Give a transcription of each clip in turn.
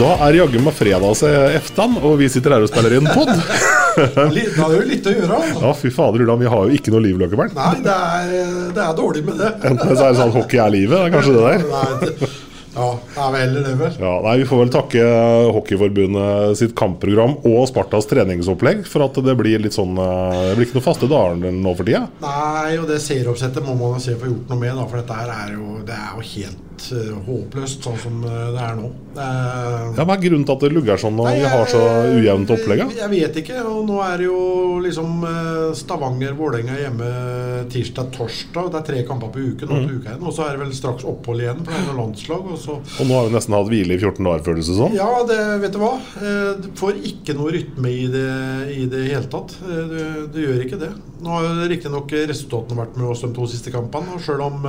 Da er jaggu meg fredagseftan, og vi sitter her og spiller inn pod. Da er det jo litt å gjøre. Ja, fy fader, Ulan, vi har jo ikke noe liv, Løkkeberg. Nei, det er, det er dårlig med det. Enten så er det sånn at hockey er livet, det er kanskje det der. Nei, det- ja, er vel det, vel. Ja, nei, Vi får vel takke Hockeyforbundet sitt kampprogram og Spartas treningsopplegg for at det blir litt sånn eh, Det blir ikke noe faste dager nå for tida. Nei, og det serieoppsettet må man se få gjort noe med, da, for dette her er jo, det er jo helt eh, håpløst sånn som eh, det er nå. Ja, Hva er grunnen til at det lugger sånn når vi har så ujevnt opplegg? Jeg vet ikke. Og nå er det jo liksom eh, Stavanger-Vålerenga hjemme tirsdag-torsdag. Det er tre kamper på uken. nå Mm. uka igjen Og så er det vel straks opphold igjen, for noen landslag. Og så Og nå har vi nesten hatt hvile i 14 dager, føles det som. Ja, det, vet du hva. Du får ikke noe rytme i det i det hele tatt. Du, gjør ikke det. Nå har riktignok resultatene vært med oss de to siste kampene. Og sjøl om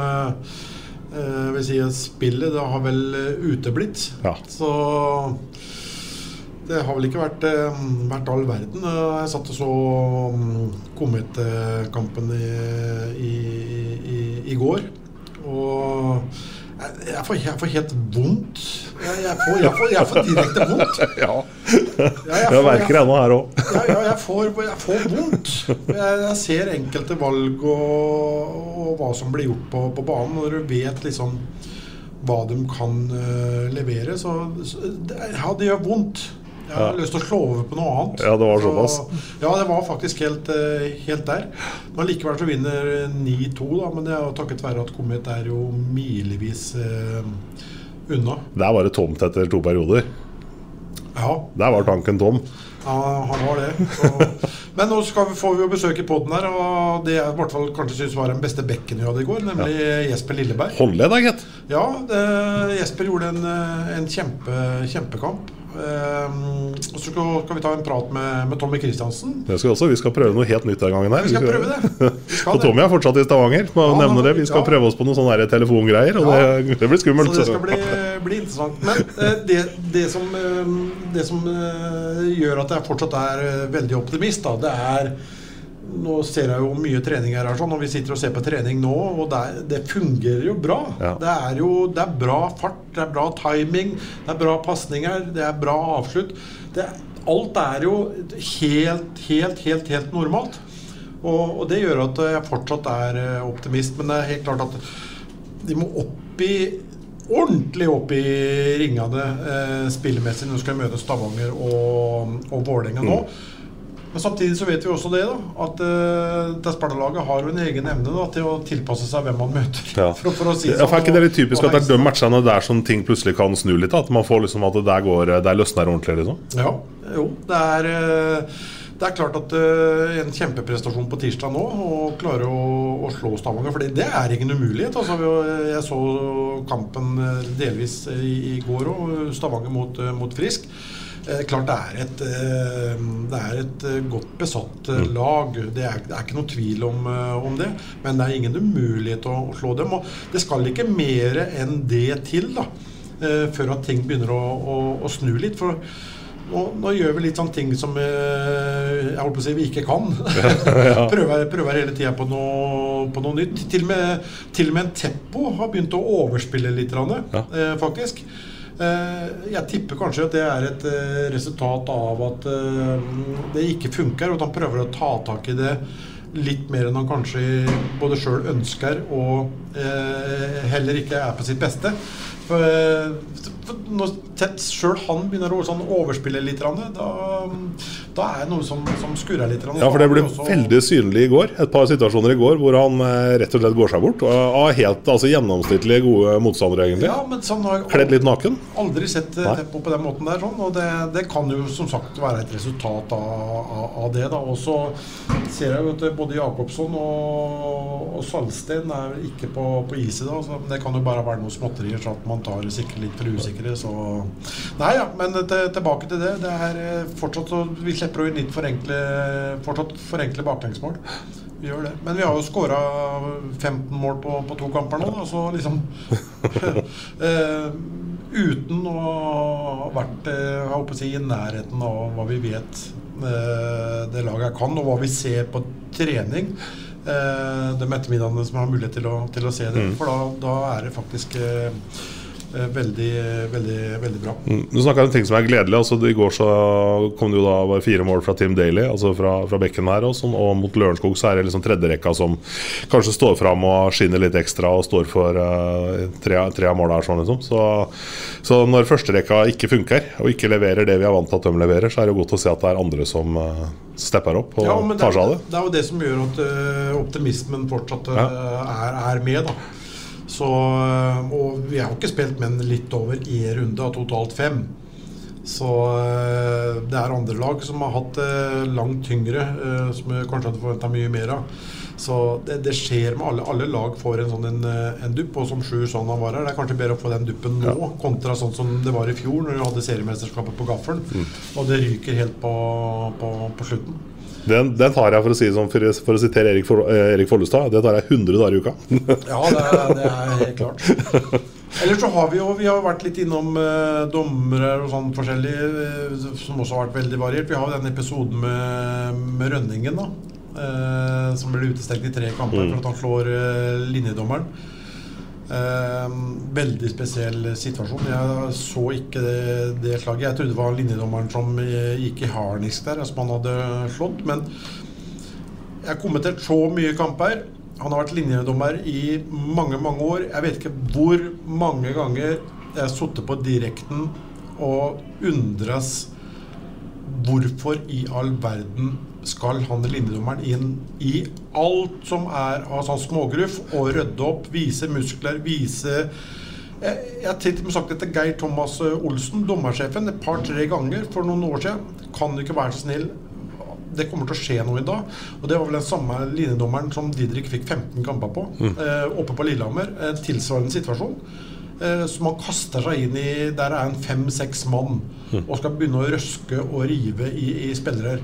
eh, eh, vil si at spillet det har vel eh, uteblitt, Ja. så det har vel ikke vært, eh, vært all verden. Jeg satt og så mm, Komet-kampen i, i, i, i går. Og jeg, får, jeg får helt vondt. Jeg, jeg, får, jeg, får, får direkte vondt. Ja, jeg merker det ennå her òg. ja, jeg, får, jeg får vondt. Jeg, jeg ser enkelte valg og, og hva som blir gjort på, på banen. Når du vet liksom hva de kan uh, levere, så, så det, Ja, det gjør vondt. Jeg har Ja. lyst til å slå over på noe annet. Ja, det var Så- såpass. ja, det var faktisk helt, eh, helt der. Men likevel så vinner 9-2, da. Men det er jo takket være at Komet er jo milevis eh, unna. Der var det tomt etter to perioder. Ja, Der var tanken tom. Ja, han var det. Så. Men nå vi, får vi jo besøk i poden her, og det jeg i hvert fall kanskje syns var den beste bekken vi hadde i går, nemlig Jesper Lilleberg. Da, gitt. Ja, det, Jesper gjorde en, eh, en kjempe, kjempekamp. Um, og så skal, vi ta en prat med, med Tommy Kristiansen. Det skal vi også. Vi skal prøve noe helt nytt den gangen. her Vi skal prøve det. Skal Og Tommy er fortsatt i Stavanger. Ja, nevne det. Vi skal ja. prøve oss på noen sånne telefongreier, og Ja. det, det blir skummelt. Så det skal bli, bli interessant. Men eh, det, det som, eh, det som uh, gjør at jeg fortsatt er veldig optimist, da, det er Nå ser jeg jo mye trening her, sånn, og vi sitter og ser på trening nå, og det, er- det fungerer jo bra. Ja. Det er jo det er bra fart, det er bra timing, det er bra pasninger, det er bra avslutt. Det, alt er jo helt, helt, helt, helt normalt. Og, og det gjør at jeg fortsatt er eh, optimist. Men det er helt klart at de må opp i ordentlig opp i ringene eh, spillemessig når de skal møte Stavanger og, og Vålerenga nå. Men samtidig så vet vi også det da at uh, Sparta-laget har jo en egen evne da, til å tilpasse seg hvem man møter. Ja. For, for å si Ja, for er ikke det litt typisk at det er de matchene der som ting plutselig kan snu litt? da? At man får liksom at det der går Der løsner ordentlig, liksom? Ja, jo. Det er, eh, det er klart at uh, en kjempeprestasjon på tirsdag nå, å klare å, å slå Stavanger. For det er ingen umulighet. Altså, vi- jeg så kampen eh, delvis i, i går òg, Stavanger mot, eh, mot Frisk. Eh, klart det er et, eh, det er et eh, godt besatt eh, lag. Det er, det er ikke noe tvil om, om det. Men det er ingen umulighet å, å slå dem. Og det skal ikke mer enn det til da, eh, før at ting begynner å, å, å snu litt. For nå, nå gjør vi litt sånne ting som jeg holdt på å si vi ikke kan. prøver, prøver hele tida på, på noe nytt. Til og, med, til og med en Teppo har begynt å overspille litt, ja. faktisk. Eh, jeg tipper kanskje at det er et eh, resultat av at eh, det ikke funker, og at han prøver å ta tak i det litt mer enn han kanskje både sjøl ønsker og heller ikke er på sitt beste. For når sjøl han begynner å sånn overspille litt, da, da er det noe som, som skurrer litt. Ja, for det ble veldig synlig i går. Et par situasjoner i går hvor han eh, rett og slett går seg bort. Og Av helt altså, gjennomsnittlig gode motstandere, egentlig. Ja, men sånn har jeg Kledd litt naken. aldri sett eh, Teppo på den måten der. Sånn, og det, det kan jo som sagt være et resultat av, av, av det. da, Og så ser jeg jo at både Jacobsson og, og Salsten er ikke på, på is i dag. Så det kan jo bare være noe småtterier, så at man tar sikkert sikre litt for usikre. Så Nei ja, men til, tilbake til det. Det er eh, fortsatt så Vi slipper å litt forenkle, fortsatt forenkle baklengsmål. Vi gjør det. Men vi har jo skåra 15 mål på, på to kamper nå, da, så liksom uh, Uten å ha vært uh, si, i nærheten av hva vi vet uh, det laget kan, og hva vi ser på trening. De ettermiddagene som har mulighet til å, til å se det. Mm. For da, da er det faktisk veldig, veldig, veldig bra. Mm, Du snakka om ting som er gledelig. altså I går så kom det jo da bare fire mål fra Tim Daly, altså fra, fra bekken her. Og, sånn, og mot Lørenskog så er det liksom tredjerekka som kanskje står fram og skinner litt ekstra og står for uh, tre, tre av måla her. Sånn, liksom. så, så når førsterekka ikke funker og ikke leverer det vi er vant til at de leverer, så er det jo godt å se at det er andre som uh, stepper opp og Ja, tar seg av det. det er jo det som gjør at uh, optimismen fortsatt ja. er, er med. da så, øh, Og vi har jo ikke spilt med en litt over én runde av totalt fem. Så øh, det er andre lag som har hatt det langt tyngre, som vi kanskje hadde forventa mye mer av. Så det, det skjer med alle. Alle lag får en sånn en, en dupp, og som Sjur sånn han var her, det er kanskje bedre å få den duppen nå, kontra sånn som det var i fjor, når vi hadde seriemesterskapet på gaffelen, og det ryker helt på, på, på slutten. Den, den tar jeg, for å si sånn, for, for å sitere Erik, eh, Erik Follestad, det tar jeg 100 dager i uka. Ja, det er, det er helt klart. Ellers så har vi jo vi har vært litt innom eh, dommere og sånn forskjellig, eh, som også har vært veldig variert. Vi har jo den episoden med, med Rønningen, da. Eh, som ble utestengt i tre kamper Mm. for at han slår eh, linjedommeren. Eh, veldig spesiell situasjon. Jeg så ikke det, det slaget. Jeg trodde det var linjedommeren som eh, gikk i harnisk der, som han hadde slått. Men jeg har kommentert så mye kamper. Han har vært linjedommer i mange, mange år. Jeg vet ikke hvor mange ganger jeg har sittet på direkten og undres hvorfor i all verden skal han linjedommeren inn i alt som er av sånn smågruff, og rydde opp, vise muskler, vise jeg, jeg har til og med sagt det til Geir Thomas Olsen, dommersjefen, et par-tre ganger for noen år siden. Kan du ikke være så snill det kommer til å skje noe i dag. Og det var vel den samme linjedommeren som Didrik fikk 15 kamper på, eh, oppe på Lillehammer. En tilsvarende situasjon. Eh, så man kaster seg inn i Der er en fem-seks mann og skal begynne å røske og rive i, i spillere.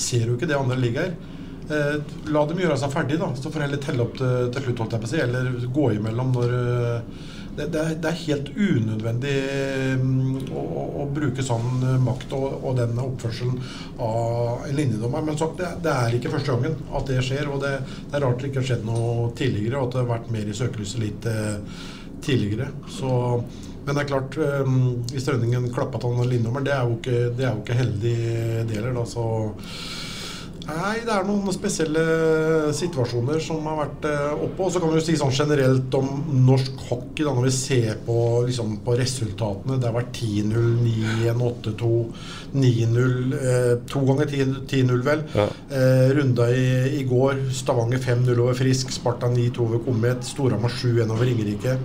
Ser jo ikke det andre ligger? Eh, la dem gjøre seg ferdig, da. Så får heller telle opp til, til slutt, holdt jeg på å si. Eller gå imellom når eh, det, det, er, det er helt unødvendig mm, å, å, å bruke sånn eh, makt og, og den oppførselen av en linjedommer. Men så, det, det er ikke første gangen at det skjer, og det er rart det ikke har skjedd noe tidligere, og at det har vært mer i søkelyset litt eh, tidligere. Så, men det er klart, um, hvis Rønningen klappa til han linjedommeren, det er jo ikke, det er jo ikke heldig deler, da. Så Nei, det er noen spesielle situasjoner som har vært eh, oppe. Og så kan vi jo si sånn generelt om norsk hockey, da, når vi ser på, liksom, på resultatene. Det har vært 10-0, 9-1, 8-2, 9-0. Eh, to ganger 10-0, vel. Ja. Eh, runda i, i går. Stavanger 5-0 over Frisk. Sparta 9-2 over Komet. Storhamar 7-1 over Ringerike.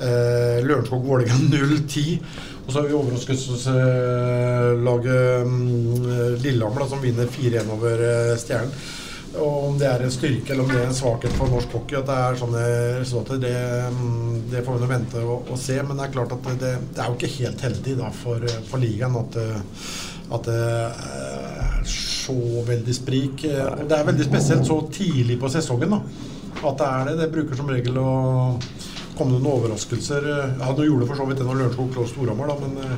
Eh, Lørenskog-Vålerenga 0-10. Og så har vi overraskelseslaget eh, Lillehammer, som vinner 4-1 over eh, Stjernen. Og om det er en styrke eller om det er en svakhet for norsk hockey, at det er sånne resultater, det, mm, det får vi nå vente og, og se. Men det er klart at det, det er jo ikke helt heldig da, for, for ligaen at, eh, at det er så veldig sprik. Eh, det er veldig spesielt så tidlig på sesongen da, at det er det. Det bruker som regel å komme noen overraskelser. Ja, nå gjorde det for så vidt det når Lørenskog lå Storhamar, da, men eh,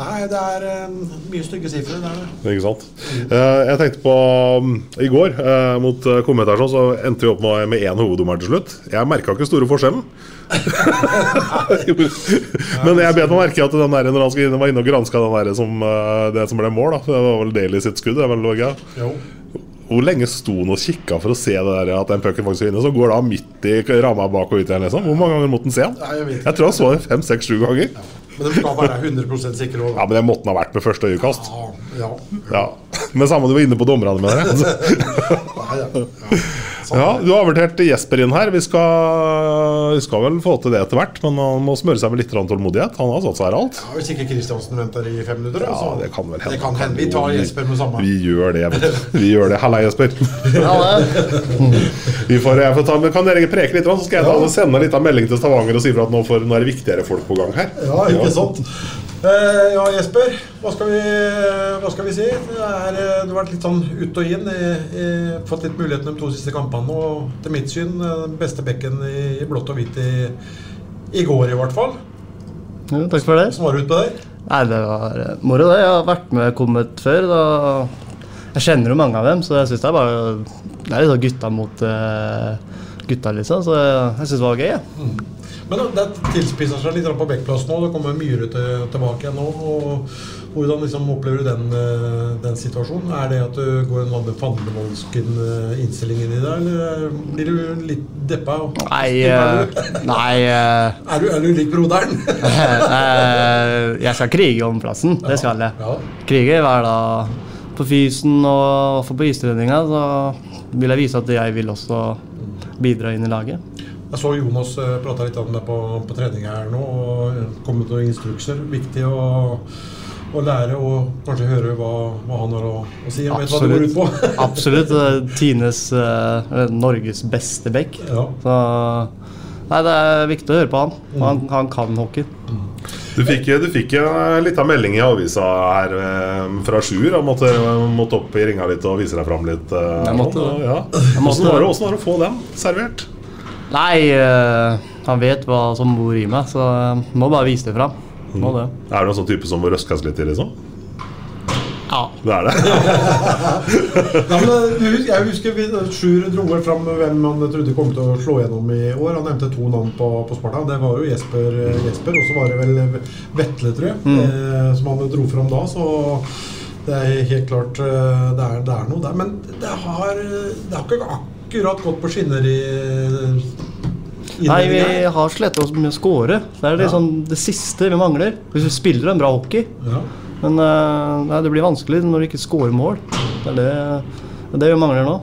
nei, det er eh, mye stygge sifre. Det er det. Ikke sant? Eh, jeg tenkte på um, I går eh, mot Komet her så endte vi opp med med én hoveddommer til slutt. Jeg merka ikke store forskjellen. Men jeg bet meg merke at den der, når han skulle, var inne og granska den der som, eh, det som ble mål, da. Det var vel Daly sitt skudd. Det er vel, ikke? Jo. Hvor lenge sto han og kikka for å se det der at den pucken faktisk var inne? Så går da midt i ramma bak og ut igjen, liksom. Hvor mange ganger måtte han se den? Nei, jeg. Jeg tror han så den fem, seks, sju ganger. Men Men de skal være 100 sikre òg. Ja, men det måtte han ha vært med første øyekast. Ja, ja. Ja. Men samme du var inne på dommerne med det. Nei, ja. ja. Ja. Du har avertert Jesper inn her. Vi skal, vi skal vel få til det etter hvert. Men han må smøre seg med litt tålmodighet. Han har satt seg her alt. Ja, Hvis ikke Kristiansen venter i fem minutter, Ja, så det kan vel hende. Det kan hende. Vi tar Jesper med samme. Vi gjør det. vet. Vi gjør det. Halla, Jesper. Vi får, jeg får ta, men kan dere preke litt, så skal jeg ta og sende en liten melding til Stavanger og si at nå, får, nå er det viktigere folk på gang her. Ja, ikke sant? Eh, ja, Jesper. Hva skal vi, hva skal vi si? Det er, eh, du har vært litt sånn ut og inn. I, i, fått litt muligheten de to siste kampene. Og til mitt syn eh, den beste bekken i, i blått og hvitt i, i går, i hvert fall. Ja, takk for det. Hvordan var det utpå der? Nei, det var moro, det. Jeg har vært med kommet før. Da. Jeg kjenner jo mange av dem, så jeg syns det er bare Det er litt sånn gutta mot eh, gutta, liksom. Så jeg, syns det var gøy. jeg. Men det tilspisser seg litt på backplass nå. Det kommer Myhre til, tilbake igjen nå. og Hvordan liksom opplever du den, eh, den situasjonen? Er det at du går en annen fandenivoldsk innstilling inn i det, eller blir du litt deppa? Nei, eh, nei eh, Er du, er du lik broderen? eh, Jeg skal krige om plassen. Det skal jeg. Ja. Krige hver dag på fysen og på istreninga. Så vil jeg vise at jeg vil også bidra inn i laget. Jeg så Jonas uh, prata litt om det på, på trening her nå. og Kom med noen instrukser. Viktig å, å lære og kanskje høre hva, hva han har å, å si. Jeg vet hva det går ut på. Absolutt. Tines eh, Norges beste bekk. Ja. Så Nei, det er viktig å høre på han. Han, han kan hockey. Du fikk, du fikk en liten melding i avisa her eh, fra Sjur. Han måtte, måtte opp i ringa litt og vise deg fram litt. eh, Jeg måtte. Ja. Jeg måtte Hvordan var det hvordan var det å få den servert? Nei, eh, han vet hva som bor i meg, så må bare vise det fram. Må det. Er du en sånn type som må røskes litt i, liksom? Ja. Det er det. Nei, men, eh, jeg husker vi, Sjur dro vel fram hvem han trodde kom til å slå gjennom i år. Han nevnte to navn på, på Sparta. Det var jo Jesper, eh, Jesper og så var det vel Vetle, tror jeg, mm. som han dro fram da. Så det er helt klart eh, det er, det er noe der. Men det har, det har ikke akkurat gått på skinner i Nei, vi har slitt oss med å score. Det er liksom det siste vi mangler. Hvis vi spiller en bra hockey. Ja. Men eh, nei, det blir vanskelig når du ikke scorer mål. Det er det, det, vi mangler nå.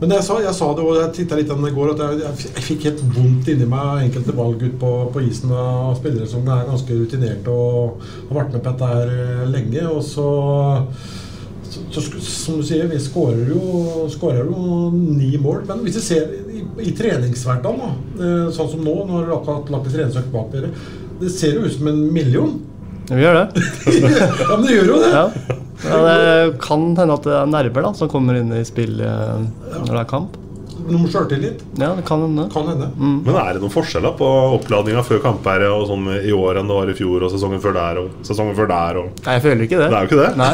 Men jeg sa, jeg sa det, og jeg titta litt an i går, at jeg, jeg, fikk helt vondt inni meg enkelte valg ute på, på isen av spillere som er ganske rutinerte og har vært med på dette her eh, lenge. Og så, så, så som du sier, vi skårer jo, skårer jo ni mål. Men hvis vi ser i, i treningshverdagen, eh, sånn som nå, når dere har lagt et treningsøkt bak dere, det ser jo ut som en million. Vi gjør det. ja, men det gjør jo det. Ja. Ja, det kan hende at det er nerver da, som kommer inn i spill eh, når det er kamp. Noe sjøltillit. Ja, det kan hende. Kan hende. Men er det noen forskjeller på oppladninga før kamper og sånn i år enn det var i fjor og sesongen før der og sesongen før der? Og... Nei, jeg føler ikke det. Det er jo ikke det. Nei,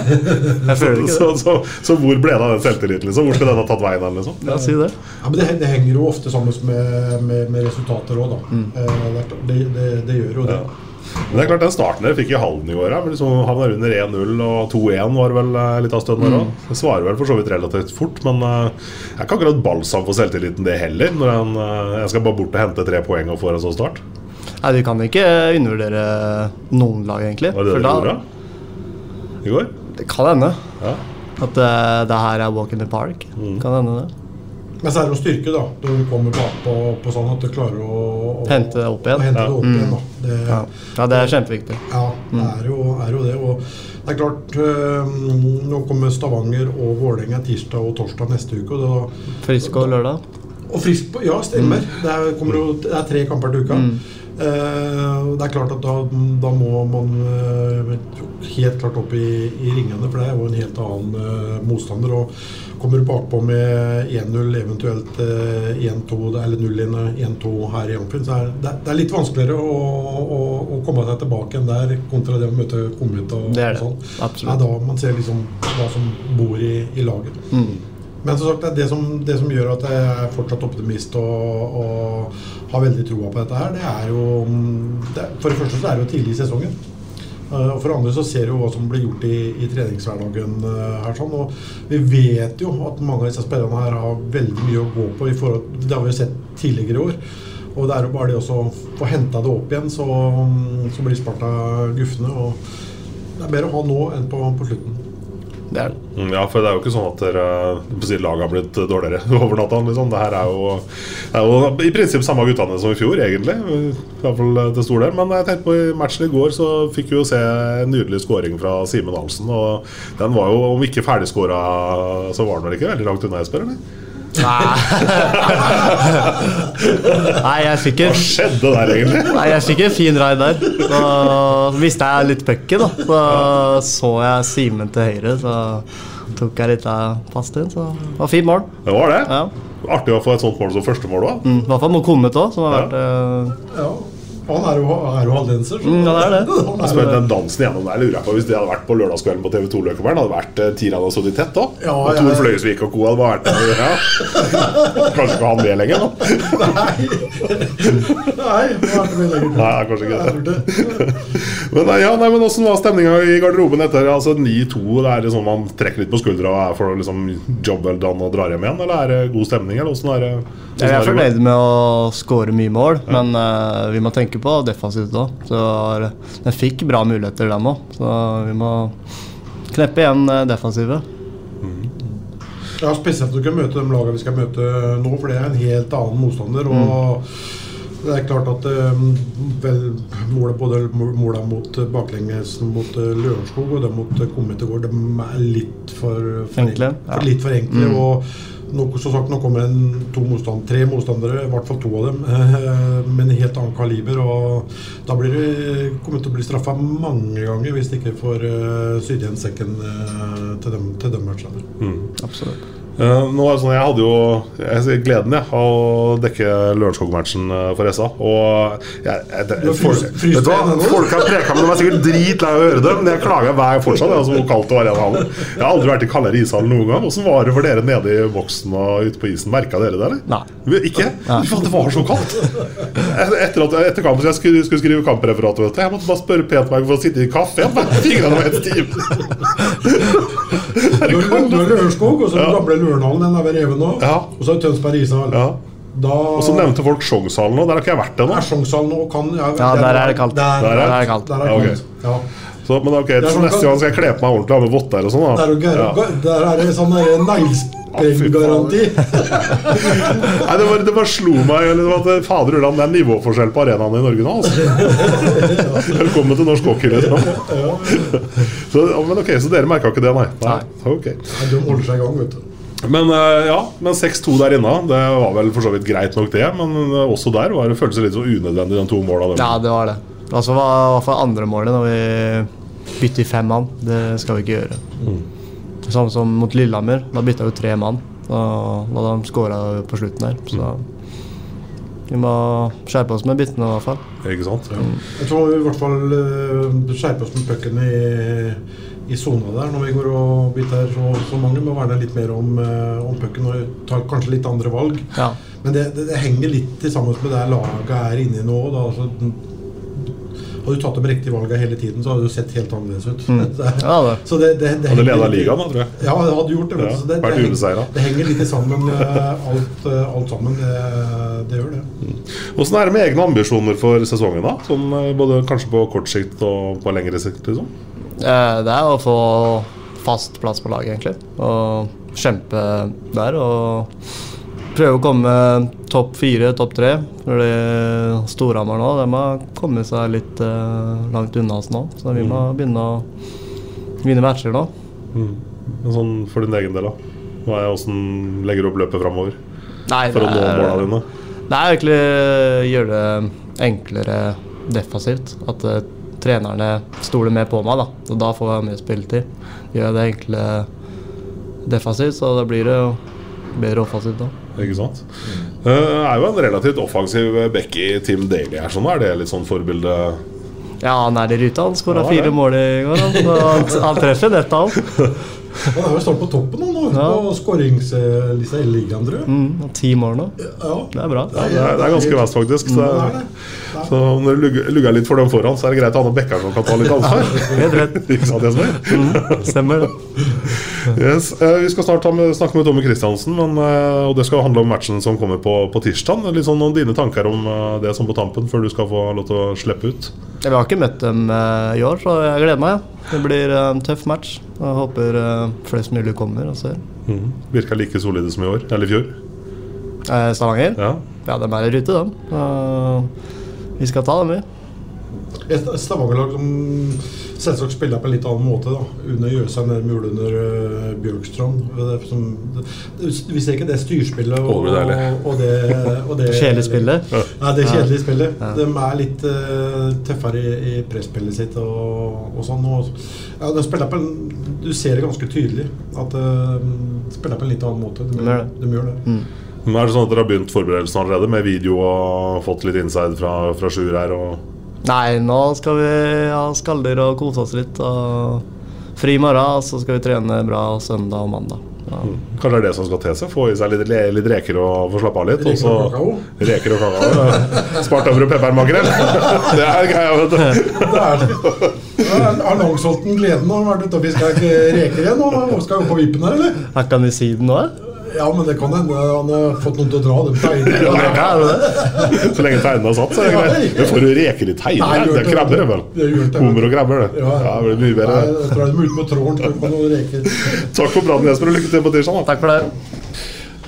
jeg føler ikke Så, det. så, så hvor ble det av den selvtilliten? Liksom? Hvor skulle den ha tatt veien? Liksom? Ja, si det. Ja, men det, det henger jo ofte sammen med, med, med resultater òg, da. Mm. det, er det, det, det gjør jo det. Ja. Men det er klart Den starten dere fikk i Halden i år, men liksom havna under 1-0, og 2-1 var vel eh, litt av stønnen der òg. Det svarer vel for så vidt relativt fort, men eh, det er ikke akkurat balsam for selvtilliten, det heller. Når en, eh, jeg skal bare bort og hente tre poeng og får en sånn start. Nei, Du kan ikke undervurdere noen lag, egentlig. Var det det dere gjorde i går? Det kan hende. Ja. At eh, det her er walk in the park. Mm. Kan hende det. Men så er det jo styrke, da. Når du kommer bakpå på sånn at du klarer å, å Hente det opp igjen. hente Ja. det opp Mm. igjen da. Ja. ja, det er kjempeviktig. Ja, det er jo, er jo det. Og det er klart øh, Nå kommer Stavanger og Vålerenga tirsdag og torsdag neste uke. Og, da, Frisk og lørdag. og frisk på Ja, stemmer. Det, er, jo, det er tre kamper til uka. Eh, det er klart at da, da må man uh, helt klart opp i, i ringene, for det er jo en helt annen uh, motstander. Og kommer du bakpå med 1-0, eventuelt eh, 1-2 eller 0-1-2 her i Amfinn, så er det, det er litt vanskeligere å, å, å komme seg tilbake enn der kontra det å møte Kommet og, Det er og sånn. Det er da man ser liksom hva som bor i, i laget. Men som sagt, det er det som, det som gjør at jeg er fortsatt optimist og, og har veldig troa på dette her, det er jo mm, det, For det første så er det jo tidlig i sesongen. Eh, Og for andre så ser du hva som blir gjort i, i treningshverdagen eh, her. sånn, Og vi vet jo at mange av disse spillerne her har veldig mye å gå på. i forhold, Det har vi jo sett tidligere i år. Og det er jo bare det å få henta det opp igjen, så, så blir Sparta gufne. Og det er bedre å ha nå enn på, på slutten. Det er det. Mm, Ja, for det er jo ikke sånn at dere, laget har blitt dårligere over natta. Liksom. Det her er jo, er jo i prinsipp samme guttene som i fjor, egentlig. Fall til stor del. Men jeg tenkte på i matchen i går så fikk vi jo se en nydelig skåring fra Simen Ahlsen. Og den var jo, om ikke ferdigskåra, så var den vel ikke veldig langt unna, Jesper? eller? Nei, jeg fikk en Hva skjedde der, egentlig? Nei, jeg fikk en fin ride der. Så visste jeg litt pucken, da. Så så jeg Simen til høyre, så tok jeg litt av passet inn. Så det var fint mål. Det var det. Ja. Artig å få et sånt mål som første mål òg. Mm, I hvert fall mot Kommet òg, som har vært eh, Ja. Han er jo, er jo haldenser. Mm, ja, det er det. Er Men den dansen gjennom der lurer jeg på Hvis det hadde vært på lørdagskvelden på TV2 Løkkeberg, hadde det vært eh, Tirana og Sodi tett da? Ja, og Tor ja. Fløyesvik og co. hadde vært der. Ja. Kanskje ikke han med lenger, da? Nei, Nei det er det mye lenger. Nei, kanskje ikke det. Men nei, ja, nei, men Hvordan var stemninga i garderoben etter altså 9-2? Det Er det sånn Man trekker litt på skuldra og er for liksom job well done og drar hjem igjen? Eller er det god stemning? Eller er det? Jeg er er fornøyd med å skåre mye mål, men uh, vi må tenke på defensivt òg. Så den fikk bra muligheter, den òg. Så vi må kneppe igjen eh, defensivet. Ja, Spesielt når du kan møte de lagene vi skal møte nå, for det er en helt annen motstander. og Det er klart at eh, vel, målet, både måla mot baklengelsen baklenges mot eh, Lørenskog og det mot Kommet i går, de er litt for, for Enkle, for, litt for enkle. Mm. og nå, som sagt, nå kommer en to motstand, tre motstandere, i hvert fall to av dem, eh, med en helt annen kaliber. og Da blir det kommer til å bli straffa mange ganger hvis de ikke får uh, sydd igjen sekken eh, til dem, til dem matchene. Absolutt. Eh, nå er det sånn, Jeg hadde jo jeg sier gleden jeg, av å dekke Lørenskog-matchen eh, for SA. Og jeg, jeg, det, folk, fryst- fryst vet du hva? folk har preka, med meg, er sikkert dritlei av å høre det. Men jeg klager hver fortsatt. Altså, hvor kaldt det var i hallen. Jeg har aldri vært i kaldere ishall noen gang. Hvordan var det for dere nede i boksen og ute på isen? Merka dere det, eller? Nei. Ikke? Fy faen, det var så kaldt! Etter, at, etter kampen så jeg skulle, skulle skrive kampreferat, vet du. Jeg måtte bare spørre pent meg for å sitte i kaffe. Fingrene var helt stive. Har du har Lørenskog, og så den gamle Lørenhallen. Den er ved revet nå. Og så er det Tønsberg ishall. Da Og så nevnte folk Sjongshallen nå. Der har ikke jeg vært ennå. er nå ja, Ja, der er det kaldt. Der, Der er det kaldt. Der er det Ja, okay. kaldt. Ja. Så, men ok, så sånn Neste gang skal jeg kle på meg ordentlig ha med votter og sånn. da. Der, er det- Ja. der er det sånn der neglesprenggaranti. Nei, det, bare, det bare slo meg eller det var at, Fader Ulland, det er nivåforskjell på arenaene i Norge nå. Altså. Velkommen til norsk hockey. Liksom. Så, men ok, Så dere merka ikke det, nei? nei. Okay. Nei, Du holder seg i gang, vet du. Men eh, ja, men 6-2 der inne, det var vel for så vidt greit nok, det. Men eh, også der var det føltes litt så unødvendig, de to måla. Ja, det var det. Altså var i hvert fall andre målet når vi bytter i fem mann. Det skal vi ikke gjøre. Samme som mot Lillehammer. Da bytta vi tre mann. Da, da de skåra på slutten der. Så vi må skjerpe oss med byttene i hvert fall. Ikke sant? Jeg tror vi i hvert fall uh, skjerper oss med pucken i, i sona der når vi går og biter så, så mange. Må være der litt mer om, uh, om pucken og ta kanskje litt andre valg. Ja. Men det, det, det henger litt sammen med det laget er inne i nå. Da, altså, hadde du tatt de riktige valgene hele tiden, så hadde du sett helt annerledes ut. Mm. Det- Ja, det. Så det, det, det Hadde leda ligaen, da, tror jeg. Ja, det hadde gjort det. Ja, så det, det, henger, det henger litt sammen, eh, alt, eh, alt sammen. Det, det gjør det. Åssen er det med egne ambisjoner for sesongen, da? Sånn, eh, både kanskje på kort sikt og på lengre sikt? liksom? Eh, Det er å få fast plass på laget, egentlig. Og kjempe der. Og prøve å komme topp fire, topp tre. Fordi Storhamar nå de har kommet seg litt eh, langt unna oss nå. Så vi må begynne å vinne matcher nå. Mm. Sånn for din egen del, da? Åssen legger du opp løpet framover? For å nå måla dine? Det er egentlig gjøre det enklere defensivt. At eh, trenerne stoler mer på meg, da. Og da får jeg mer spilletid. Gjør det enkle defensivt, så da blir det jo bedre offensivt da. Ikke sant? Det er jo en relativt offensiv back i Team Daly her, sånn. Er det litt sånn forbilde? Ja, han er i ruta. Han skåra Ja, fire mål i går. Han, han, han treffer nettet, han. Han er jo snart på toppen nå, ja. på skåringslista i ligaen, tror jeg. Mm, ti mål nå. Ja. Det er bra. Ja, det, er, det er ganske vest, faktisk. Så, Ja, det er det. så når du lugger, lugger litt for dem foran, så er det greit å ha noen bekker som kan ta litt ansvar. Helt rett. Ikke sant, Jesper? Mm, stemmer det. Yes. eh, Vi skal snart med, snakke med Tommy Kristiansen, men, eh, og det skal handle om matchen som kommer på, på tirsdag. Litt sånn om dine tanker om eh, det som på tampen, før du skal få lov til å slippe ut. Vi har ikke møtt dem i år, så jeg gleder meg. Det blir eh, en tøff match. Jeg håper eh, flest mulig kommer og ser. Mm. Virka like solide som i år, eller i fjor. Eh, Stavanger? Ja. Ja, de er i rute, de. Uh, vi skal ta dem, vi. Et Stavanger-lag som selvsagt spiller på en litt annen måte. da Under Jøsheim gjorde under uh, Bjørkstrand. Er som, det, vi ser ikke det styrspillet og, og, og det, og det Kjedelig spillet. Nei, det kjedelige spillet. Ja. De er litt uh, tøffere i, i presspillet sitt og, og sånn. Og, ja, de spiller på en, du ser det ganske tydelig at eh, de spiller på en litt annen måte. De, det det. de gjør det. Mm. Men er det sånn at dere har begynt forberedelsene allerede, med video og fått litt inside fra, fra Sjur her? Og Nei, nå skal vi ha skaller og kose oss litt. Og fri i morgen, og så skal vi trene bra søndag og mandag. Ja. Kanskje det er det som skal til seg? Få i seg litt, litt reker og få slappe av litt? Reker og og kakao? så Reker og kakao. ja. Spartøver og peppermakrell. Det er greia, vet du. Det er Har Langsholten gleden av å være ute og fiska reker igjen? Og skal jo på vippen her, eller? Her kan vi si det nå? Ja, men det kan hende han har fått noen til å dra dem tegnene. Ja, det det? Så lenge tegnene har satt, så er det greit. Men får du reker i Nei, gjør Det er det. krabber, det vel? Det det. Hummer og krabber, det. Ja. Ja, det blir mye Nei, bedre. jeg tror de er ute med reker. Takk for praten, Jesper, og lykke til på tirsdag. da. Takk for det.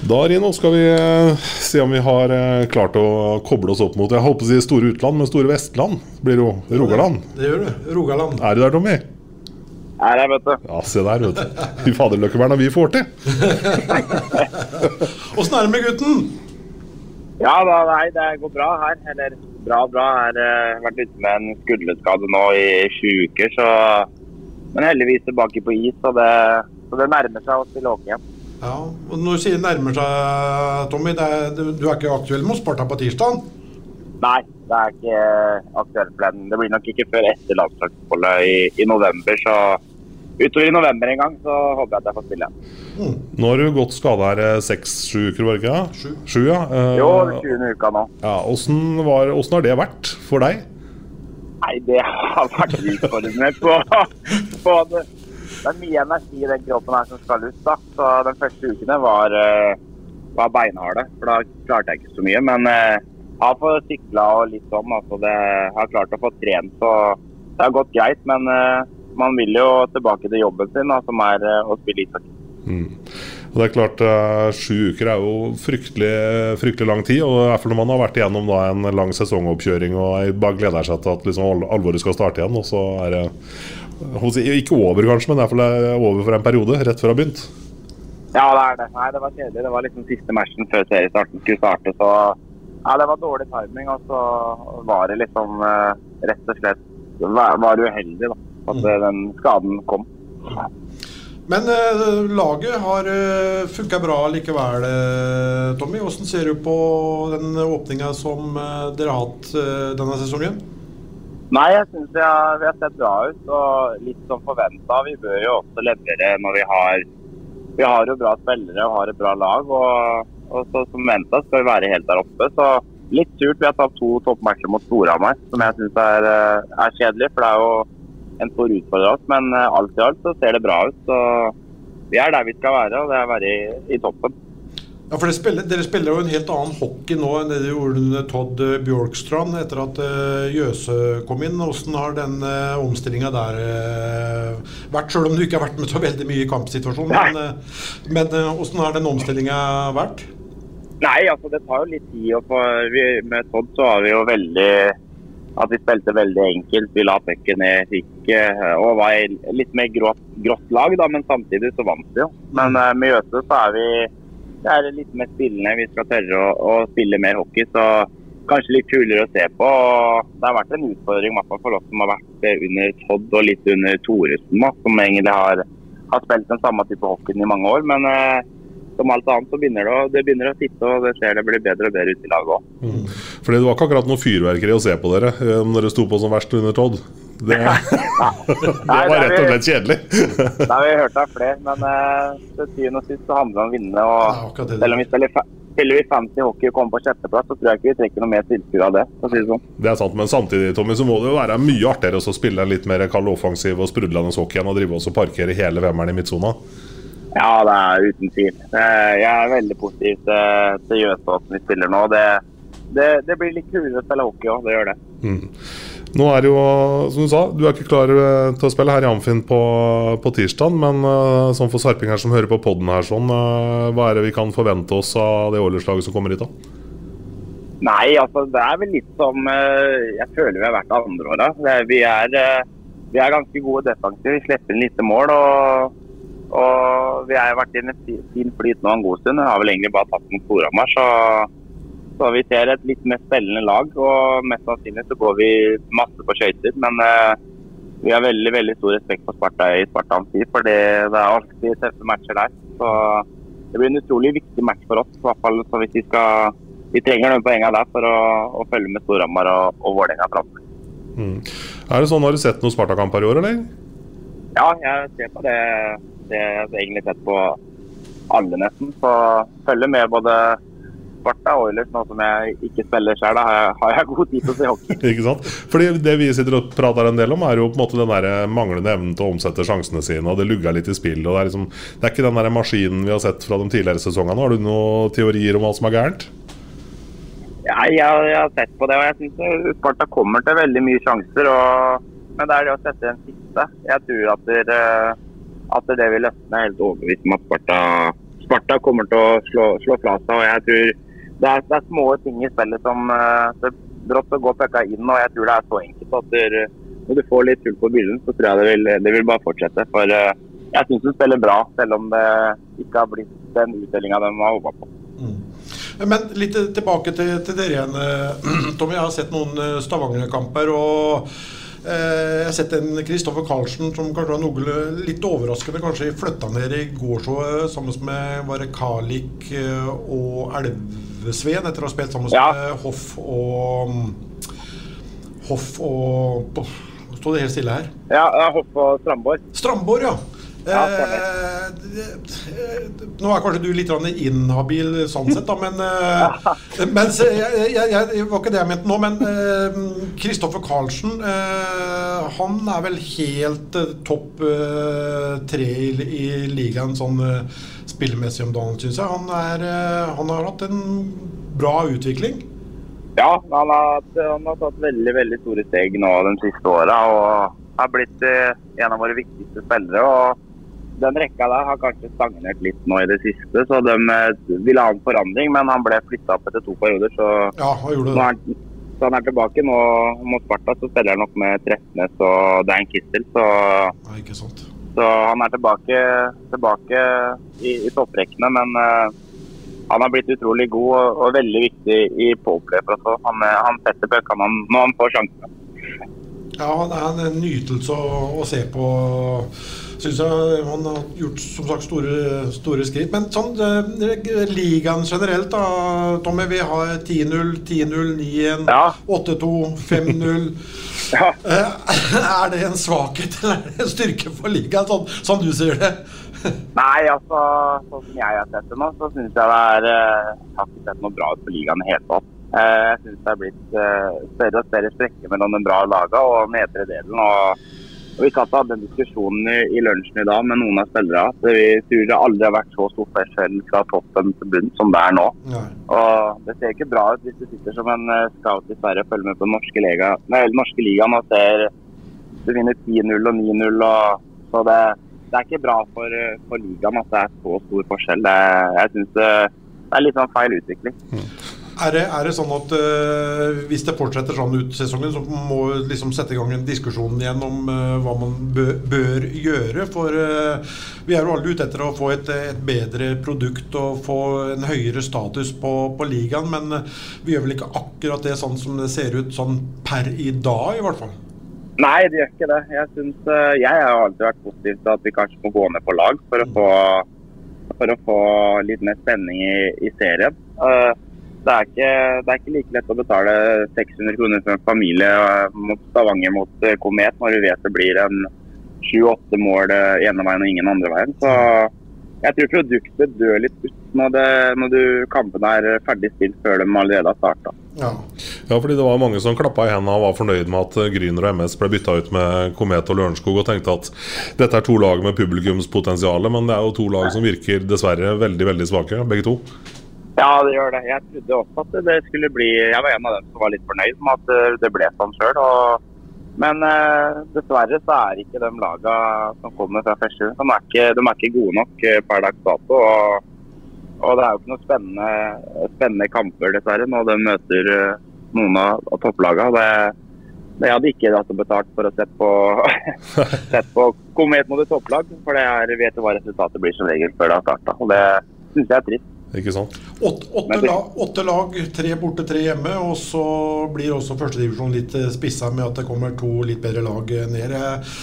Da Rino, skal vi eh, se om vi har eh, klart å koble oss opp mot Jeg holdt på å si store utland, men store Vestland. Blir jo Rogaland. Det gjør du. Rogaland. Er du der, Tommy? Her er vet du. Ja, se der, vet du. Fy fader, Løkkevern, vi får til. Åssen er det med gutten? Ja da, nei, det går bra her. Eller bra, bra. Jeg har uh, vært ute med en skulderskade nå i sju uker, så Men heldigvis tilbake på is, så det, så det nærmer seg å spille hockey igjen. Ja, og Når du sier nærmer seg, Tommy, det er, du du er ikke aktuell med Sparta på tirsdag? Nei, det er ikke aktuelt for den. Det blir nok ikke før etter landslagsoppholdet i, i november, så utover i november en gang så håper jeg at jeg får spille igjen. Nå har du gått skada her eh, seks-sju uker, var det ikke? Sju. Sju, ja. Eh, Jo, sjuende 20. uka nå. ja åssen, har det vært for deg? Nei, det har vært utfordrende på, på det. Det er mye energi i den kroppen her som skal ut. da. Så Den første ukene var, eh, var beinharde, for da klarte jeg ikke så mye. Men jeg har fått sykla og litt sånn. altså det jeg har klart å få trent, så det har gått greit. Men eh, man vil jo tilbake til jobben sin, da, som er eh, å spille ishockey. Og det er klart, eh, Sju uker er jo fryktelig, fryktelig lang tid. og Når man har vært igjennom da en lang sesongoppkjøring og jeg bare gleder seg til at liksom alvoret skal starte igjen, og så er det ikke over, kanskje, men fall er over for en periode, rett før det har begynt. Ja, det er det. Nei, det var kjedelig. Det var liksom siste matchen før seriestarten skulle starte. Så ja, det var dårlig timing. Og så var det liksom eh, rett og slett var, var uheldig da, at eh, den skaden kom. Men eh, laget har uh, funka bra likevel, eh, Tommy. Hvordan ser du på den åpninga som eh, dere har hatt eh, denne sesongen? Nei, jeg syns vi, har- vi har sett bra ut. Og litt som forventa. Vi bør jo også levere når vi har Vi har jo bra spillere og har et bra lag. Og, og så som venta skal vi være helt der oppe. Så litt surt. Vi har tatt to toppmatcher mot Storhamar, som jeg syns er, eh, er kjedelig. For det er jo en stor utfordring, oss. Men eh, alt i alt så ser det bra ut. Så vi er der vi skal være, og det er å være i, i toppen. Ja, for spiller, dere spiller jo en helt annen hockey nå enn det de gjorde under Todd eh, Bjorkstrand etter at eh, Jøse kom inn. Hvordan har den omstillinga der vært, selv om du ikke har vært med så veldig mye i kampsituasjonen? Men, men hvordan har den omstillinga vært? Nei, altså det tar jo litt tid. Og for, vi, med Todd så var vi jo veldig at vi spilte veldig enkelt. Vi la pucken ned, fikk eh, og var litt mer grått, grått lag, da, men samtidig så vant vi jo. Men eh, med Jøse så er vi det er litt mer spillende. Vi skal tørre å, å spille mer hockey. så Kanskje litt kulere å se på. og Det har vært en utfordring for oss som har vært eh, under Todd og litt under Thoresen, som egentlig har, har spilt den samme type hockeyen i mange år. Men eh, som alt annet så begynner det, å, det begynner å sitte, og det ser det blir bedre og bedre ut i laget òg. Fordi det var ikke akkurat noe fyrverkeri å se på dere eh, når dere sto på som verst under Todd. Det, det var rett og slett kjedelig. Det har vi hørt av flere, men uh, til syvende og sist så handler det om å vinne. og Selv om vi spiller, spiller vi fancy hockey og kommer på sjetteplass, så tror jeg ikke vi trekker noe mer tilskudd av det. å si Det sånn. Det er sant, men samtidig Tommy, så må det jo være mye artigere å spille litt mer kald offensiv og sprudlende hockey enn å drive og parkere hele femmeren i midtsona. Ja, det er uten tvil. Jeg er veldig positiv til, til Jøsåsen vi spiller nå. Det, det, det, blir litt kulere å spille hockey òg, det gjør det. Mm. Nå er det jo, som du sa, du er ikke klar eh, til å spille her i Amfinn på, på tirsdag, men uh, sånn for sarpinger som hører på poden her, sånn, uh, hva er det vi kan forvente oss av det Oilers-laget som kommer hit, da? Nei, altså det er vel litt som uh, jeg føler vi har vært andre åra. Vi, vi, er ganske gode defensive. Vi slipper inn lite mål. og og vi har vært i en fin flyt nå en god stund. Vi har vel egentlig bare tatt mot Storhamar. Så så vi ser et litt mer spillende lag, og mest sannsynlig så går vi masse på skøyter. Men eh, vi har veldig veldig stor respekt for Sparta i Spartans tid, for det, er alltid tøffe matcher der. Så det blir en utrolig viktig match for oss. i hvert fall så hvis Vi skal, vi trenger noen poengene der for å, å følge med Storhamar og, og Vålerenga framover. Mm. Er det sånn, Har du sett noen Sparta-kamper i år, eller? Ja, jeg ser på det. Det har egentlig sett på alle, nesten. Så følger med både Sparta Oilers, nå som jeg ikke spiller sjøl, da har jeg, god tid til å se hockey. ikke sant? Fordi Det vi sitter og prater en del om, er jo på en måte den der manglende evnen til å omsette sjansene sine. og Det lugger litt i spill. og Det er liksom, det er ikke den der maskinen vi har sett fra de tidligere sesongene. Har du noen teorier om hva som er gærent? Ja, jeg, jeg, har sett på det, og jeg syns Sparta kommer til veldig mye sjanser. Og, men det er det å sette den siste. Jeg tror at, det, at det vil løsne. Jeg er helt overbevist om at Sparta, Sparta kommer til å slå, fra seg. og jeg tror det er, det er, små ting i spillet som uh, det brått går pucka inn. og Jeg tror det er så enkelt at det, når du får litt tull på bilen, så tror jeg det vil, det vil bare fortsette. For uh, jeg syns hun spiller bra, selv om det ikke har blitt den utdelinga de har håpa på. Mm. Men litt tilbake til, til dere igjen. Eh, Tommy, jeg har sett noen Stavanger-kamper. og jeg har sett en Kristoffer Karlsen som kanskje var noe litt overraskende. Kanskje flytta ned i går så sammen med var Kalik og Elve Elvesveen etter å ha spilt sammen ja. med Hoff og Hoff og Står det helt stille her? Ja, Hoff og Strandborg. Strandborg, ja. Ja, eh, nå er kanskje du litt inhabil sånn sett, da, men eh, mens, jeg, jeg, jeg, var ikke det jeg mente nå. Men Kristoffer eh, Karlsen, eh, han er vel helt eh, topp eh, tre i, i, ligaen sånn spillemessig om dagen, syns jeg. Han, er, han, har hatt en bra utvikling. Ja, han har, han har tatt veldig veldig store steg nå de siste åra. Og har blitt en av våre viktigste spillere. og den rekka der har kanskje stagnert litt nå i det siste, så de eh, ville ha en forandring. Men han ble flytta opp etter to perioder, så, ja, han. Så han er tilbake. Nå mot Sparta så spiller han nok med Tretnes og Dan Kistel, så, ja, så han er tilbake, tilbake i, i topprekkene. Men uh, han har blitt utrolig god og, og veldig viktig i powerplay for oss. Han, eh, han setter bøkene når han får sjansen. Ja, det er en nytelse å, å se på syns jeg han har gjort som sagt store, store skritt. Men sånn, eh, ligaen generelt, da, Tommy. Vi har 10-0, 10-0, 9-1, ja. 8-2, 5-0. ja. Eh, er det en svakhet eller er det en styrke for ligaen, sånn, sånn du sier det? Nei, altså sånn som jeg har sett det nå, så syns jeg det er eh, Jeg har ikke sett noe bra ut på ligaen i det hele tatt. Jeg syns det er blitt større og større sprekker mellom den bra lagene og nedre delen. og og Vi satt og hadde en diskusjon i, i, lunsjen i dag med noen av spillerne. Vi tror det aldri har vært så stor forskjell fra toppen til bunn som det er nå. Ja. Og Det ser ikke bra ut hvis du sitter som en uh, scout i Sverige og følger med på den norske, lega, nei, norske ligaen og ser du vinner 10-0 og 9-0. Så det, det, er ikke bra for, eh, for, ligaen at det er så stor forskjell. Det, jeg synes det, det er litt sånn feil utvikling. Mm. Er det, er det, sånn at uh, hvis det fortsetter sånn ut sesongen, så må vi liksom sette i gang en diskusjon igjen om uh, hva man bør, bør gjøre? For uh, vi er jo alle ute etter å få et, et, bedre produkt og få en høyere status på, på ligaen. Men vi gjør vel ikke akkurat det sånn som det ser ut sånn per i dag, i hvert fall? Nei, det gjør ikke det. Jeg, synes, jeg har alltid vært positiv til at vi kanskje må gå ned på lag for å få, for å få litt mer spenning i, i serien. Uh, Det er, ikke, det er ikke like lett å betale 600 kroner for en familie eh, mot Stavanger mot eh, Komet når du vet det blir en sju-åtte mål eh, ene veien og ingen andre veien. Så jeg tror produktet dør litt ut når, det, når du, kampen er ferdig spilt før de allerede har starta. Ja. Ja, fordi det var mange som klappa i hendene og var fornøyd med at Gryner og MS ble bytta ut med Komet og Lørenskog, og tenkte at dette er to lag med publikumspotensial, men det er jo to lag som virker dessverre veldig veldig svake, begge to. Ja, det gjør det. Jeg trodde også at det skulle bli Jeg var en av dem som var litt fornøyd med at eh, det ble sånn sjøl. Men eh, dessverre så er ikke de laga som kommer fra første de de er ikke gode nok eh, per dags dato. Og, og det er jo ikke noen spennende, spennende kamper, dessverre, når de møter eh, noen av, av topplagene. Det hadde ikke hatt å betalt for å sette på, sett på Komet mot et topplag. For det er, vet du hva resultatet blir som regel før det har starta. Det syns jeg er trist. Ikke sant? Åtte, åtte, lag, åtte lag, tre borte, tre hjemme. Og så blir også førstedivisjon litt eh, spissa med at det kommer to litt bedre lag eh, ned. Jeg,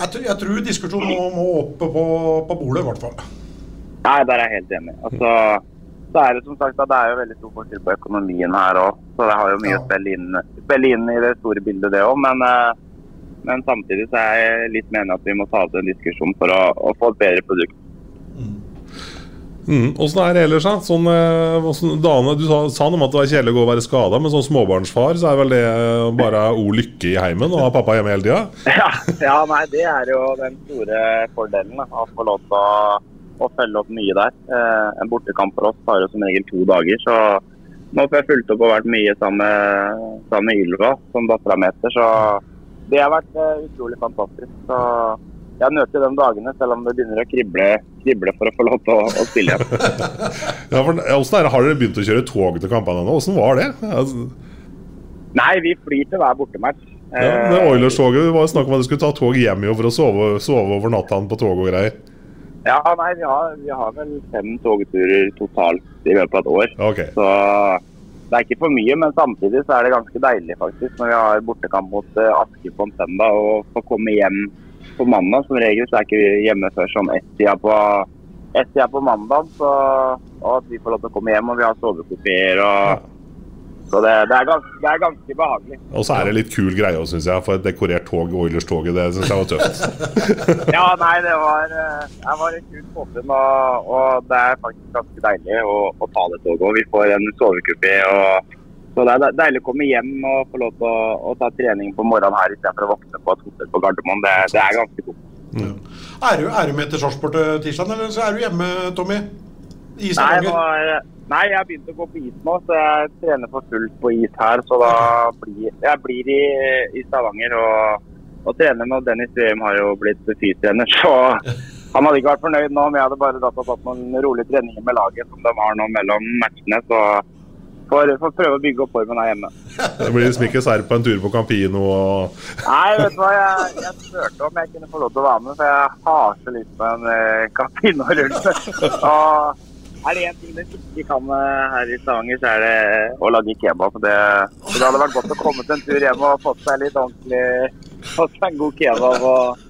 jeg, tror- jeg tror diskusjonen må, må opp på, på bordet, i hvert fall. Nei, der er jeg helt enig. Altså, så er det som sagt at det er jo veldig stor forskjell på økonomien her òg. Så det har jo mye å spille inn, spille inn i det store bildet, det òg. Men, eh, men samtidig så er jeg litt enig at vi må ta opp en diskusjon for å, å få et bedre produkt. Mm. Er det ellers, da? Sånn, sånn, Dane, du sa, sa noe om at det var kjedelig å gå og være skada, men som småbarnsfar så er vel det eh, bare o lykke i heimen å ha pappa hjemme hele tida? Ja, ja, nei, det er jo den store fordelen. Da, å få lov til å, å følge opp mye der. Eh, en bortekamp for oss tar jo som regel to dager. Så nå får jeg fulgt opp og vært mye sammen med, Ylva, som dattera mi heter. Så det har vært eh, utrolig fantastisk. Så jeg nøter de dagene, selv om det begynner å krible, krible for å få lov til å, å spille igjen. Ja, for, er? Har dere begynt å kjøre tog til kampene nå? Åssen var det? Altså, Nei, vi flyr til hver bortematch. ja, det Oilers-toget, var snakk om at du skulle ta tog hjem jo for å sove, sove over natta på tog og greier. Ja, nei, vi har, vi har vel fem togturer totalt i løpet av et år. Okay. Så det er ikke for mye, men samtidig så er det ganske deilig faktisk når vi har bortekamp mot Aske på en søndag og få komme hjem på mandag. Som regel så er ikke vi hjemme før sånn ett-tida på, ett-tida på mandag. Så, og at vi får lov til å komme hjem og vi har sovekopier og Så det, det, er ganske, det er ganske behagelig. Og så er det litt kul greie òg, syns jeg. For et dekorert tog, Oilers-toget, det syns jeg var tøft. Ja, nei, det var, eh, det var et kult påfunn, og, og det er faktisk ganske deilig å, å ta det toget. Og vi får en sovekupé. og så Det er deilig å komme hjem og få lov til å, å ta trening på morgenen her istedenfor å våkne på et hotell på Gardermoen. Det, det er ganske godt. Er du, er du med til Sarpsborg til tirsdag, eller så er du hjemme, Tommy? I Stavanger? er- nei, jeg har begynt å gå på is nå, så jeg trener for fullt på is her. Så da blir jeg blir i, i Stavanger og, og trener nå. Dennis Veum har jo blitt fyrtrener, så han hadde ikke vært fornøyd nå om jeg hadde bare tatt noen rolige treninger med laget som de har nå mellom matchene. Så får, får prøve å bygge opp formen her hjemme. Det blir liksom ikke serr på en tur på Campino og Nei, vet du hva, jeg, jeg spurte om jeg kunne få lov til å være med, for jeg har så lyst på en eh, Campino-rulle. Og er det én ting de ikke kan eh, her i Stavanger, så er det å lage kebab. Det, det hadde vært godt å komme til en tur hjem og fått seg litt ordentlig Fått seg en god kebab og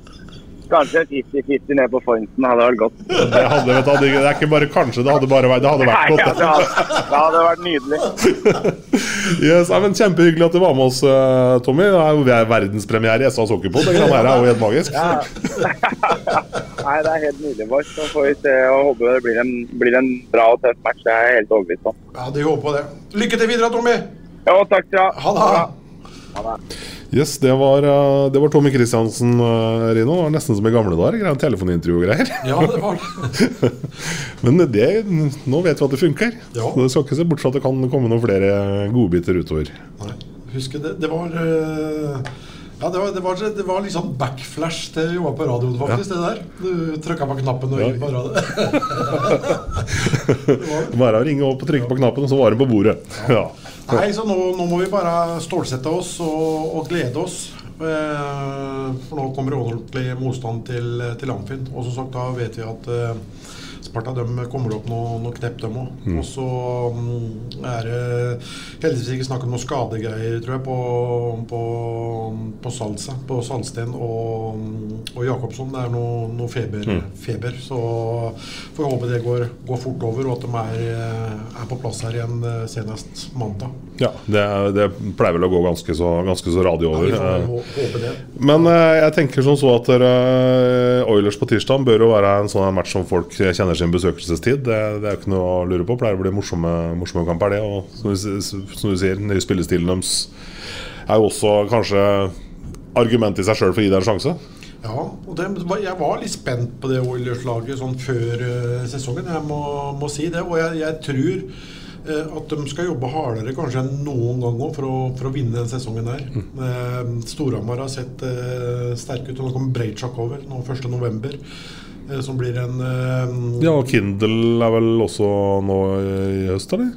kanskje en 50-50 ned på Foynten hadde vært godt. Det hadde, vet du, det er ikke bare kanskje, det hadde bare vært, det hadde vært Nei, ja, godt. det, hadde, det hadde vært nydelig. Yes, nei, men Kjempehyggelig at du var med oss, eh, Tommy. Det er jo vi er verdenspremiere i SA Sokkerpod. Det her er jo helt magisk. Nei, det er helt nydelig, boys. Så får vi se og håper det blir en, blir en bra og tøff match. Det er jeg helt overbevist om. Ja, de håper på det. Lykke til videre, Tommy! Ja, takk skal du ha. Ha det. Yes, det var, eh, det var Tommy Kristiansen, eh, Rino. Det var nesten som i gamle dager. Telefonintervju og greier. Ja, det var det. Men det, nå vet vi at det funker. Ja. Så det skal ikke se bort fra at det kan komme noen flere godbiter utover. Nei, husker det, det var eh, ja, det var, det, var, det var litt sånn backflash til å jobbe på radioen, faktisk. det der. Du trykka på knappen og Ja. gikk på radioen. Bare å ringe opp og trykke på knappen, og så var den på bordet. Ja. Nei, så nå, nå må vi bare stålsette oss og, og glede oss. Eh, for nå kommer det ordentlig motstand til, til Amfin. Og som sagt, da vet vi at eh, Sparta de kommer opp noe, noe knepp, dem òg. Mm. Og så mm, er det heldigvis ikke snakk om noen skadegreier, tror jeg, på, på, på Salsa, på Salsten og, og Jakobsson. Det er noe, noe feber, Mm. feber. Så får vi håpe det går, går fort over, og at de er, er på plass her igjen eh, senest mandag. Ja, det, det pleier vel å gå ganske så, ganske så radig Ja, over. vi får Eh, håpe det. Men eh, jeg tenker som så at Oilers på tirsdag bør jo være en sånn match som folk kjenner sin besøkelsestid. Det, det er jo ikke noe å lure på. Pleier å bli morsomme, morsomme kamper, det. Og som du, som du sier, den nye spillestilen deres er jo også kanskje argument i seg sjøl for å gi deg en sjanse. Ja, og det, jeg var litt spent på det Oilers-laget sånn før eh, sesongen. Jeg må, må si det. Og jeg, jeg tror eh, at de skal jobbe hardere kanskje enn noen gang for, å, for å vinne den sesongen der. Eh, Storhamar har sett sterke ut. og Nå kommer Breitschak over nå 1.11. Eh, som blir en eh, Ja, og Kindle er vel også nå i høst, eller?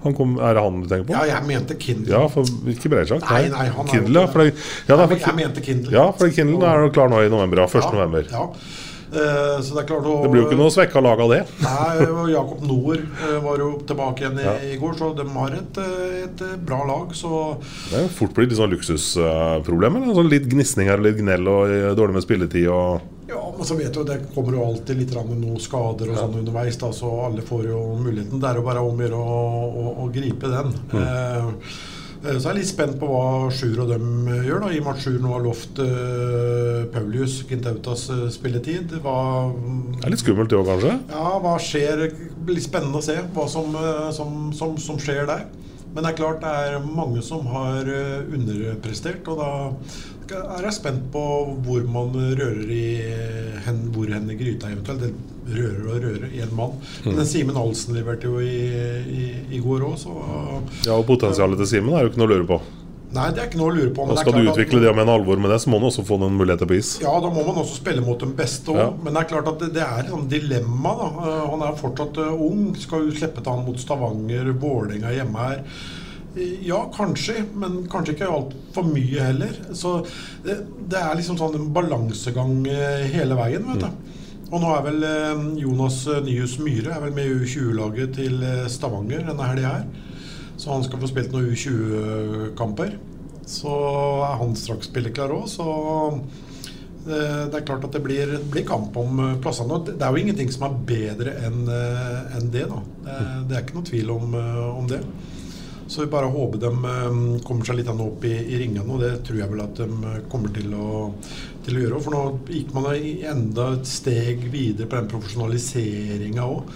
Han kom, er det han du tenker på? Ja, jeg mente Kindle. Ja, for ikke Breitschak. Nei, nei, han er Kindle, jo ja. ikke ja, er Nei, jeg mente Kindle. Ja, for Kindle er jo klar nå i november. Ja, 1. november. Ja. Uh, så det er klart å Det blir jo ikke noe svekka lag av det. Nei, og Jakob Noer uh, var jo tilbake igjen i, Ja. i går, så de har et, et bra lag. Så Det er fort blitt litt sånn luksusproblemer. Uh, Sånn litt gnisning her, litt gnell og dårlig med spilletid og ja, men så vet du, det kommer jo alltid litt noen skader og sånn underveis, da, så alle får jo muligheten. Det er jo bare om å gjøre å, gripe den. Mm. eh, så jeg er litt spent på hva Sjur og dem eh, gjør, da, i og med at Sjur nå har lovt eh, Paulius Gintautas eh, spilletid. Hva, Det er litt skummelt det òg, kanskje? Ja, hva skjer? Blir spennende å se hva som, eh, som, som, som skjer der. Men det er klart det er mange som har eh, underprestert, og da er jeg spent på hvor man rører i hen, hvor hen i gryta eventuelt. Det rører og rører i en mann. Men Mm. Simen Alsen leverte jo i, i, i går òg, så Ja, og Potensialet til Simen er jo ikke noe å lure på. Nei, det er ikke noe å lure på. men er skal du utvikle at- det med en alvor med det, så må du også få noen muligheter på is. Ja, da må man også spille mot den beste òg. Ja. Men det er klart at det, det er et dilemma. da. Eh, Han er fortsatt eh, ung. Skal jo slippe til han mot Stavanger, Vålerenga hjemme her. Eh, Ja, kanskje, men kanskje ikke altfor mye heller. Så det, det er liksom sånn en balansegang eh, hele veien, vet du. Og nå er vel eh, Jonas eh, Nyhus Myhre er vel med i U20-laget til eh, Stavanger denne helga her. Så han skal få spilt noen U20-kamper. Så er han straks spilleklar òg, så eh, det er klart at det blir, blir kamp om eh, plassene. Det er jo ingenting som er bedre enn en det, da. Det, det er ikke noe tvil om, eh, om det. Så vi bare håper de eh, kommer seg litt opp i, i ringene, og det tror jeg vel at de eh, kommer til å, til å gjøre. For nå gikk man enda et steg videre på den profesjonaliseringa òg.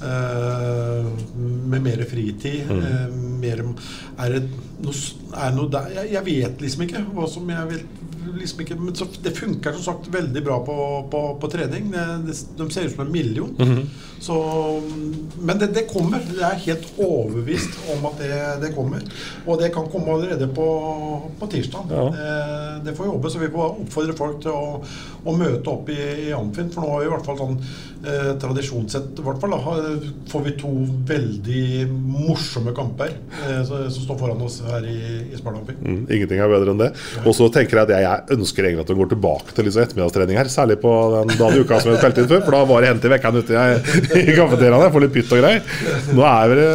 med mer fritid. Mm. Uh, mer, er det noe, er noe der jeg, jeg vet liksom ikke hva som jeg vet liksom ikke, men Det funker som sagt veldig bra på, på, på trening. Det, det, de ser ut som en million. Mhm. Så, men det, det kommer. Jeg er helt overbevist om at det, det kommer. Og det kan komme allerede på, på tirsdag. Det, det får jobbe, så vi får oppfordre folk til å, å møte opp i, i Amfin. For nå har vi i hvert fall sånn eh, tradisjonssett i hvert fall, da, får vi to veldig morsomme kamper eh, som, som står foran oss her i, i Sparta Amfin. Mm, ingenting er bedre enn det. Og så tenker jeg at jeg, jeg ønsker egentlig at du går tilbake til liksom ettermiddagstrening her. Særlig på den dagen i uka som vi spilte inn før, for da var det hendt i vekkene ute i, i kafeteriaen. Jeg får litt pytt og greier. Nå er det,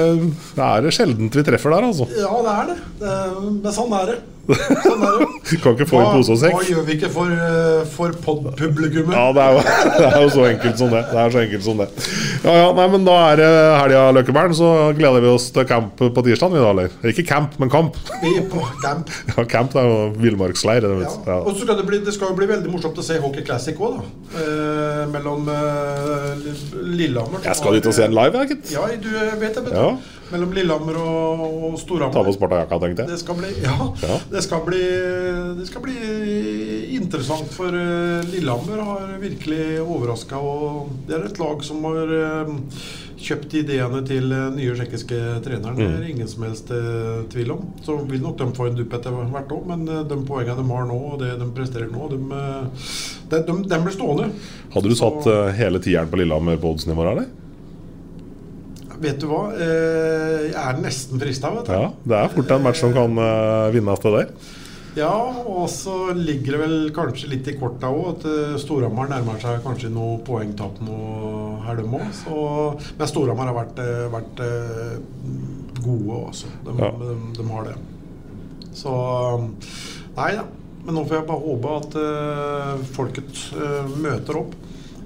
er sjeldent vi treffer der, altså. Ja, det er det. det men sånn er det. Sånn er det. Kan ikke få i pose og sekk. Hva gjør vi ikke for, eh, for pod-publikummet? Ja, det er, jo, det er jo så enkelt som det. Det er så enkelt som det. Ja, ja, nei, men Da er det helga Løkkebern, så gleder vi oss til camp på tirsdag. Ikke camp, men kamp. Vi er på camp. Ja, camp er jo villmarksleir. Ja. Ja. Og så skal det, bli, det skal jo bli veldig morsomt å se Hockey Classic òg, da. Eh, mellom eh, Lillehammer Jeg skal dit og se en live, jeg, gitt. Ja, du vet det. Vet. Ja. Mellom Lillehammer og, og Storhamar. Ta på Sparta-jakka, tenkte jeg. Det skal bli, ja, Ja. Det, skal bli, det skal bli interessant, for eh, Lillehammer har virkelig overraska. Det er et lag som har eh, kjøpt ideene til eh, nye tsjekkiske treneren. Det er Mm. ingen som helst tvil om. Så vil nok de få en dupp etter hvert òg, men de poengene de har nå, og det de presterer nå, de, de, de, de blir stående. Hadde du satt Så, hele tieren på Lillehammer på oddsnivå, eller? Vet du hva? Eh, Jeg er nesten frista. Ja, det er fort en match som kan uh, vinnes til deg. Ja, og så ligger det vel kanskje litt i korta òg at eh, Storhamar nærmer seg kanskje noe poengtap nå her, dem òg. Men Storhamar har vært, eh, vært eh, gode også. De, Ja. de, de har det. Så Nei da. Men nå får jeg bare håpe at eh, folket eh, møter opp.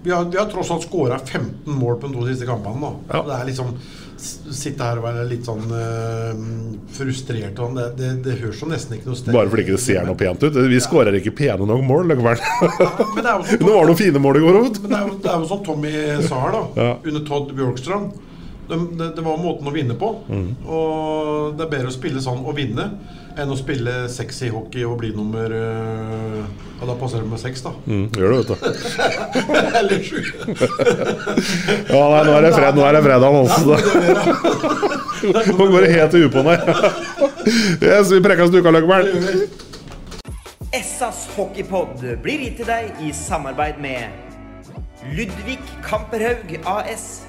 Vi har, vi har tross alt skåra 15 mål på de to siste kampene. da. Ja. Det er liksom Sitte her og være litt sånn uh, frustrert og sånn, det, det, det høres jo nesten ikke noe sted Bare fordi det ikke ser noe pent ut. Vi skårer ikke pene nok mål likevel. Ja, det Det var noen fine mål i går òg. men det er jo, sånn Tommy sa her, da. Ja. Under Todd Bjorkstrand. Det, det, var måten å vinne på. Mm. Og det er bedre å spille sånn og vinne enn å spille sexy hockey og bli nummer øh, Ja, da passer det med seks, da. Mm, gjør det, vet du. Eller sju. Ja, nei, nå er det fred, nå er det fredag også. Nå går det helt til på nå Yes, vi prekkes duka, Løkkeberg. Essas hockeypod blir gitt til deg i samarbeid med Ludvig Kamperhaug AS.